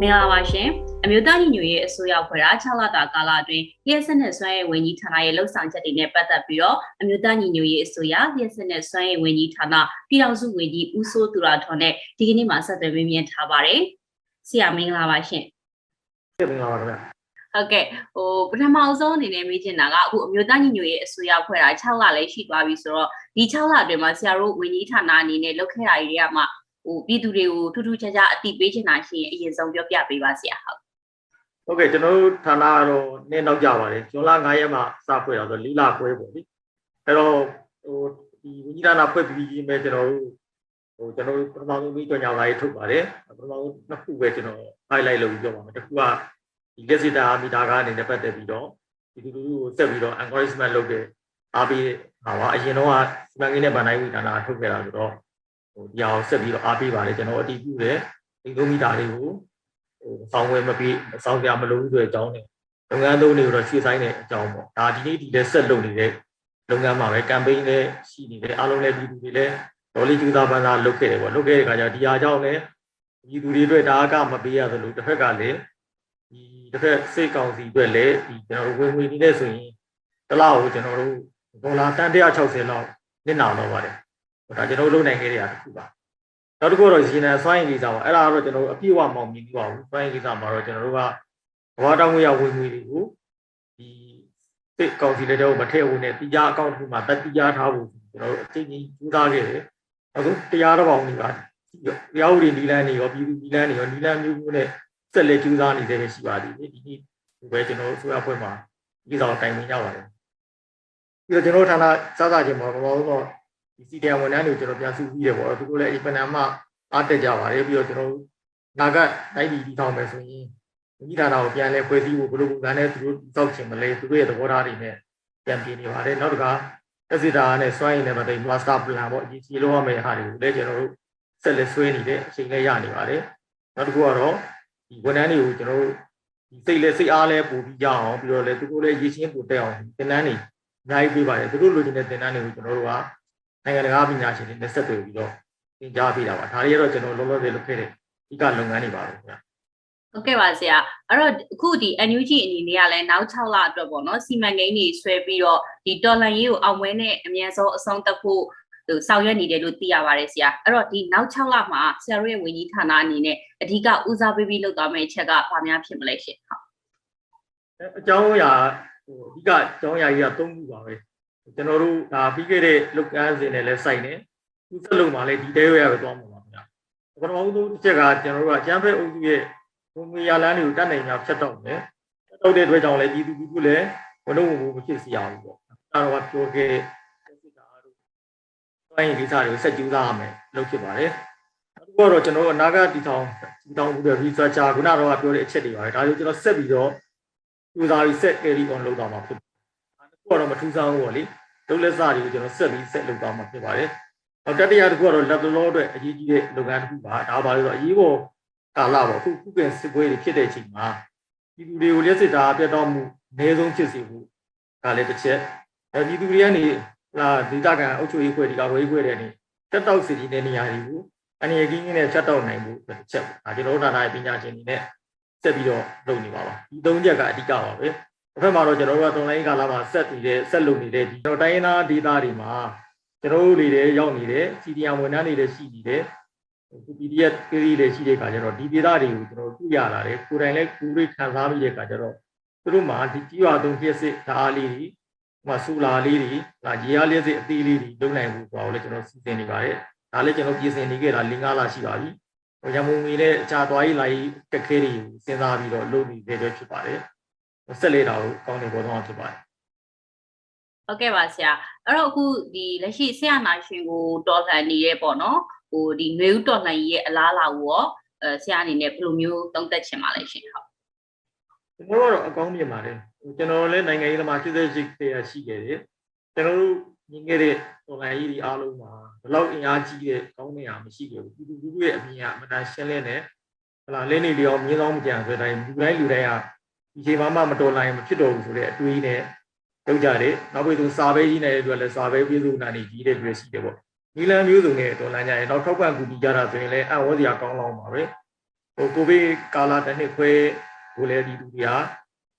မင်္ဂလာပါရှင် အမျိုးသားညီညွတ်ရေးအစိုးရဖွဲ့တာ6လတာကာလအတွင်းပြည်ဆက်နဲ့စွမ်းရည်ဝန်ကြီးဌာနရဲ့လှုပ်ဆောင်ချက်တွေနဲ့ပတ်သက်ပြီးတော့အမျိုးသားညီညွတ်ရေးအစိုးရပြည်ဆက်နဲ့စွမ်းရည်ဝန်ကြီးဌာနပြည်ထောင်စုဝန်ကြီးဦးစိုးသူရထွန်းနဲ့ဒီကနေ့မှာဆက်သွယ်မြင်ထားပါတယ်ဆရာမင်္ဂလာပါရှင်ပြမင်္ဂလာပါခင်ဗျာဟုတ်ကဲ့ဟိုပထမအဆုံးအနေနဲ့မေးချင်တာကအခုအမျိုးသားညီညွတ်ရေးအစိုးရဖွဲ့တာ6လလည်းရှိသွားပြီဆိုတော့ဒီ6လအတွင်းမှာဆရာတို့ဝန်ကြီးဌာနအနေနဲ့လုပ်ခဲ့တာတွေကမှဟိုပြည်သူတွေကိုထူးထူးခြားခြားအသိပေးချင်တာရှိရင်အရင်ဆုံးပြောပြပေးပါဆရာဟုတ် ဟုတ်ကဲ့ကျွန်တော်တို့ဌာနကတော့နည်းနောက်ကြပါတယ်ဇွန်လ9ရက်မှာစဖွဲ့တာဆို၄လခွဲပေါ့လေအဲ့တော့ဟိုဒီဝိညာဏဖွဲ့ပြီးကြီးမဲ့ကျွန်တော်တို့ဟိုကျွန်တော်တို့ပထမဆုံးပြီးကြောင်ညာလာရေးထုတ်ပါတယ်ပထမဆုံးနှစ်ခုပဲကျွန်တော် highlight လုပ်ပြီးပြောပါမယ်တစ်ခုကဒီလက်စစ်တာမီတာကားအနေနဲ့ပတ်သက်ပြီးတော့ဒီလူလူကိုဆက်ပြီးတော့ encouragement လုပ်တဲ့အားပေးဟာပါအရင်တော့ကစီမံကိန်းနဲ့ဗန်တိုင်းဝိဌာနထုတ်ခဲ့တာဆိုတော့ဟိုဒီအောင်ဆက်ပြီးတော့အားပေးပါတယ်ကျွန်တော်အတည်ပြုတယ်ဒီလိုမီတာတွေကို ဟိုစောင်းဝဲမပြီးစောင်းပြမလို့ဆိုတဲ့အကြောင်းနဲ့လုပ်ငန်းသုံးတွေကိုတော့ရှေ့ဆိုင်တဲ့အကြောင်းပေါ့ဒါဒီနေ့ဒီလည်းဆက်လုပ်နေတဲ့လုပ်ငန်းမှာပဲ campaign လည်းရှိနေတယ်အားလုံးလည်းပြည်သူတွေလည်းဒေါ်လီကျူသာပန်းသာလုပ်ခဲ့တယ်ပေါ့လုပ်ခဲ့တဲ့အခါကျတော့ဒီအားကြောင့်လည်းပြည်သူတွေအတွက်ဒါကမပေးရသလိုတစ်ဖက်ကလည်းဒီတစ်ဖက်စိတ်ကောင်းစီအတွက်လည်းဒီကျွန်တော်တို့ဝင်ဝင်နေတဲ့ဆိုရင်တစ်လောက်ကိုကျွန်တော်တို့ဒေါ်လာတန်160လောက်နစ်နာတော့ပါတယ်ဒါကျွန်တော်တို့လုပ်နိုင်ခဲ့တဲ့အားတစ်ခုပါ နောက်တစ်ခုတော့ရေနံစွမ်းရည်ကိစ္စပါအဲ့ဒါကတော့ကျွန်တော်တို့အပြည့်အဝမောင်မြင်ပြီးပါဘူးစွမ်းရည်ကိစ္စမှာတော့ကျွန်တော်တို့ကဘဝတောင်းဝရဝင်ငွေတွေကိုဒီစစ်ကောင်စီလက်ထဲကိုမထည့်ဘူးနဲ့တရားအကောင့်တစ်ခုမှာတက်တရားထားဖို့ကျွန်တော်တို့အချိန်ကြီးကြိုးစားခဲ့တယ်အခုတရားတော်ပေါင်းတွေပါတရားဥပဒေနီလန်းတွေရောပြည်သူနီလန်းတွေရောနီလန်းမျိုးမျိုးနဲ့ဆက်လက်ကြိုးစားနေတယ်ပဲရှိပါသေးတယ်ဒီနေ့ဒီပဲကျွန်တော်တို့အစိုးရဖွဲ့မှာဒီကိစ္စကိုတိုင်ပင်ကြပါတယ်ပြီးတော့ကျွန်တော်တို့ဌာနစစချင်းမှာဘာလို့တော့ ဒီစီတရဝန်ထမ်းတွေကိုကျွန်တော်ပြန်စုပြီးတယ်ပေါ့သူတို့လည်းဒီပဏာမအားတက်ကြပါတယ်ပြီးတော့ကျွန်တော်နာကတိုင်းပြည်တည်ထောင်မယ်ဆိုရင်ဒီဌာနကိုပြန်လဲဖွဲ့စည်းဖို့ဘယ်လိုပုံစံနဲ့သူတို့တောက်ချင်မလဲသူတို့ရဲ့သဘောထားတွေနဲ့ပြန်ပြင်နေပါတယ်နောက်တစ်ခါတက်စီတာနဲ့စွမ်းရည်နဲ့ပတ်သက်ပြီး master plan ပေါ့အကြီးကြီးလုပ်ရမယ့်ဟာတွေကိုလည်းကျွန်တော်တို့ဆက်လက်ဆွဲနေတဲ့အချိန်လေးရနေပါတယ်နောက်တစ်ခုကတော့ဒီဝန်ထမ်းတွေကိုကျွန်တော်တို့ဒီစိတ်လဲစိတ်အားလဲပို့ပြီးကြအောင်ပြီးတော့လဲသူတို့လည်းရည်ချင်းပို့တက်အောင်သင်တန်းတွေအများကြီးပေးပါတယ်သူတို့လိုချင်တဲ့သင်တန်းတွေကိုကျွန်တော်တို့က နိုင်ငံတကာပညာရှင်တွေနဲ့ဆက်သွယ်ပြီးတော့သင်ကြားပေးတာပါဒါတွေကတော့ကျွန်တော်လုံးလုံးလေးလုပ်ခဲ့တဲ့ဒီကလုပ်ငန်းတွေပါပဲခင်ဗျာဟုတ်ကဲ့ပါဆရာအဲ့တော့အခုဒီ NUG အနေနဲ့ကလည်းနောက်6လအတွက်ပေါ့နော်စီမံကိန်းတွေဆွဲပြီးတော့ဒီတော်လန်ရေးကိုအောင်ပွဲနဲ့အမြန်ဆုံးအဆုံးသတ်ဖို့ဟိုဆောင်ရွက်နေတယ်လို့သိရပါတယ်ဆရာအဲ့တော့ဒီနောက်6လမှာဆရာတို့ရဲ့ဝန်ကြီးဌာနအနေနဲ့အဓိကဦးစားပေးပြီးလုပ်သွားမယ့်အချက်ကဘာများဖြစ်မလဲရှင်ဟုတ်အကြောင်းအရာဟိုအဓိကအကြောင်းအရာကြီးက၃ခုပါပဲ ကျွန်တော်တို့ဒါပြီးခဲ့တဲ့လုပ်ငန်းစဉ်နဲ့လည်းစိုက်နေသူဆက်လုပ်မှလည်းဒီတဲရွရပဲသွားမှာပါခင်ဗျာပထမဆုံးတစ်ချက်ကကျွန်တော်တို့ကအကျန်းဖက်အုပ်စုရဲ့ဘုံမီယာလန်းတွေကိုတတ်နိုင်များဖြတ်တော့မယ်ဖြတ်တော့တဲ့အတွက်ကြောင့်လည်းပြည်သူပြည်သူလည်းဘလုံးဝင်မဖြစ်စီရဘူးပေါ့ဒါတော့ပြောခဲ့စစ်တာတို့တိုင်းရေးကိစ္စတွေကိုဆက်ကြိုးစားရမယ်လုပ်ဖြစ်ပါတယ်နောက်တစ်ခုကတော့ကျွန်တော်တို့အနာဂတ်တည်ထောင်တည်ထောင်မှုတွေ researcher ခုနကတော့ပြောတဲ့အချက်တွေပါပဲဒါတွေကိုကျွန်တော်ဆက်ပြီးတော့ကြိုးစားပြီးဆက် carry on လုပ်သွားမှာဖြစ် ပါတယ်။ဒါကတော့မထူးဆန်းဘူးပေါ့လေ။လုပ်လက်စတွေကိုကျွန်တော်ဆက်ပြီးဆက်လုပ်သွားမှာဖြစ်ပါတယ်။နောက်တတိယတစ်ခုကတော့လက်တလောအတွက်အရေးကြီးတဲ့လုပ်ငန်းတစ်ခုပါ။ဒါပါလို့ဆိုအရေးပေါ်ကာလပေါ့အခုခုကင်စစ်ပွဲတွေဖြစ်တဲ့အချိန်မှာပြည်သူတွေကိုလက်စစ်တာပြတ်တော့မှုအနည်းဆုံးဖြစ်စေဖို့ဒါလည်းတစ်ချက်။အဲပြည်သူတွေကနေလာဒေသခံအုပ်ချုပ်ရေးဖွဲ့တွေကဝေးခွဲတဲ့နေတက်တောက်စီတဲ့နေရာတွေကိုအနေအကြီးကြီးနဲ့ချက်တောက်နိုင်ဖို့တစ်ချက်ပေါ့။ဒါကျွန်တော်တို့ဌာနရဲ့ပညာရှင်တွေနဲ့ဆက်ပြီးတော့လုပ်နေပါပါ။ဒီသုံးချက်ကအဓိကပါပဲ။ တစ်ဖက်မှာတော့ကျွန်တော်တို့ကတွန်လိုင်းကာလမှာဆက်နေတဲ့ဆက်လုပ်နေတဲ့ဒီကျွန်တော်တိုင်းရင်းသားဒေသတွေမှာကျွန်တော်တို့တွေလည်းရောက်နေတယ် CDM ဝန်ထမ်းတွေလည်းရှိနေတယ်ဟို PDF ကိရိလည်းရှိတဲ့ခါကျတော့ဒီဒေသတွေကိုကျွန်တော်တွေ့ရလာတယ်ကိုယ်တိုင်လည်းကိုယ်တွေ့ခံစားပြီးတဲ့ခါကျတော့သူတို့မှာဒီကြီးရွာသုံးဖြစ်စစ်ဓာတ်အားလေးတွေဟိုဆူလာလေးတွေဒါရေအားလျက်စစ်အသေးလေးတွေလုပ်နိုင်ဖို့ဆိုတော့လည်းကျွန်တော်စီစဉ်နေပါတယ်ဒါလည်းကျွန်တော်ပြင်ဆင်နေခဲ့တာ၄၅လရှိပါပြီဟိုရမုံငွေနဲ့အခြားသွားရေးလာရေးကက်ခဲတွေကိုစဉ်းစားပြီးတော့လုပ်နေတဲ့အတွက်ဖြစ်ပါတယ် ဆက်လက်တာကိုကောင်းနေပေါ်တော့ဖြစ်ပါတယ်ဟုတ်ကဲ့ပါဆရာအဲ့တော့အခုဒီလက်ရှိဆရာနာရှင်ကိုတော်လှန်နေရဲပေါ့နော်ဟိုဒီຫນွေဦးတော်လှန်ရေးရဲ့အလားအလာကိုရောအဲဆရာအနေနဲ့ဘယ်လိုမျိုးသုံးသပ်ချင်ပါလဲရှင်ဟုတ်ကျွန်တော်တို့ကတော့အကောင်းမြင်ပါတယ်ဟိုကျွန်တော်လည်းနိုင်ငံရေးသမား88တရားရှိခဲ့တယ်ကျွန်တော်တို့ညီငယ်တဲ့ online ကြီးဒီအားလုံးမှာဘယ်လောက်အင်အားကြီးတဲ့ကောင်းနေတာမရှိခဲ့ဘူးပြည်သူလူထုရဲ့အမြင်ကအမှန်တန်ရှင်းလင်းတယ်ဟလာလင်းနေလျော်မြင်းဆောင်မကြံဆိုတဲ့အတိုင်းလူတိုင်းလူတိုင်းက ဒီချိန်မှမတော်နိုင်မဖြစ်တော့ဘူးဆိုတဲ့အတွေးနဲ့လုပ်ကြတယ်နောက်ပြီးသူစာပဲကြီးနေတဲ့အတွက်လည်းစာပဲပြည်သူနာနေကြီးတဲ့တွေရှိတယ်ပေါ့နီလန်မျိုးစုံနဲ့တော်လန်ကြရင်နောက်ထောက်ပံ့ကူညီကြတာဆိုရင်လည်းအံ့ဩစရာကောင်းလောင်းပါပဲဟိုကိုဗစ်ကာလတစ်နှစ်ခွဲကိုလည်းဒီလူတွေက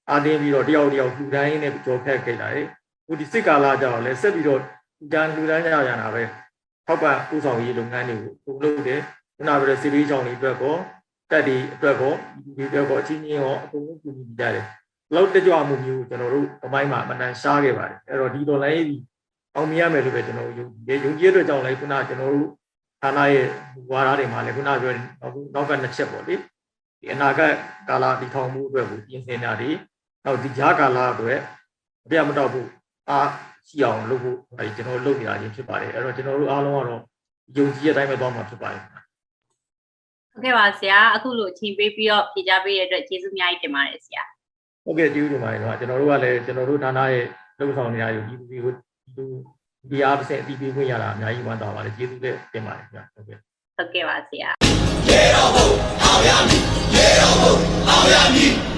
အာတင်းပြီးတော့တယောက်တယောက်လူတိုင်းနဲ့ကြော်ခက်ခဲ့ကြတယ်ဟိုဒီစစ်ကာလကြောင့်လည်းဆက်ပြီးတော့လူတိုင်းလူတိုင်းကြရတာပဲထောက်ပံ့ပူဆောင်ရေးလုပ်ငန်းတွေကိုပုံလုပ်တယ်ခုနကပြောတဲ့စီရီကြောင့်တွေအတွက်ကော တက်ဒီအတွက်ကောဒီအတွက်ကောအချင်းချင်းရောအကုန်လုံးကူညီကြတယ်လောက်တကြွမှုမျိုးကျွန်တော်တို့အပိုင်းမှာအမှန်တန်ရှားခဲ့ပါတယ်အဲ့တော့ဒီဒေါ်လာရေးအောင်မြင်ရမယ်လို့ပဲကျွန်တော်ယုံကြည်ယုံကြည်အတွက်ကြောင့်လည်းခုနကကျွန်တော်တို့ဌာနရဲ့ဝါဒတွေမှာလည်းခုနပြောနောက်နောက်ကနှစ်ချက်ပေါ့လေဒီအနာဂတ်ကာလတည်ထောင်မှုအတွက်ကိုပြင်ဆင်တာဒီနောက်ဒီကြားကာလအတွက်အပြတ်မတော့ဘူးအားရှိအောင်လုပ်ဖို့အဲကျွန်တော်လုပ်နေတာချင်းဖြစ်ပါတယ်အဲ့တော့ကျွန်တော်တို့အားလုံးကတော့ယုံကြည်ရတိုင်းပဲသွားမှာဖြစ်ပါတယ် ဟုတ်ကဲ့ပါဆရာအခုလိုအချိန်ပေးပြီးတော့ဖြေကြားပေးရတဲ့အတွက်ကျေးဇူးအများကြီးတင်ပါတယ်ဆရာဟုတ်ကဲ့ကျေးဇူးတင်ပါတယ်တော့ကျွန်တော်တို့ကလည်းကျွန်တော်တို့ဌာနရဲ့လုံဆောင်နေရယူဒီဒီကိုဒီဒီအားဖြင့်အတီးပေးခွင့်ရတာအများကြီးဝမ်းသာပါတယ်ကျေးဇူးလည်းတင်ပါတယ်ခင်ဗျဟုတ်ကဲ့ဟုတ်ကဲ့ပါဆရာရေတော်ဘုံအောင်ရမည်ရေတော်ဘုံအောင်ရမည်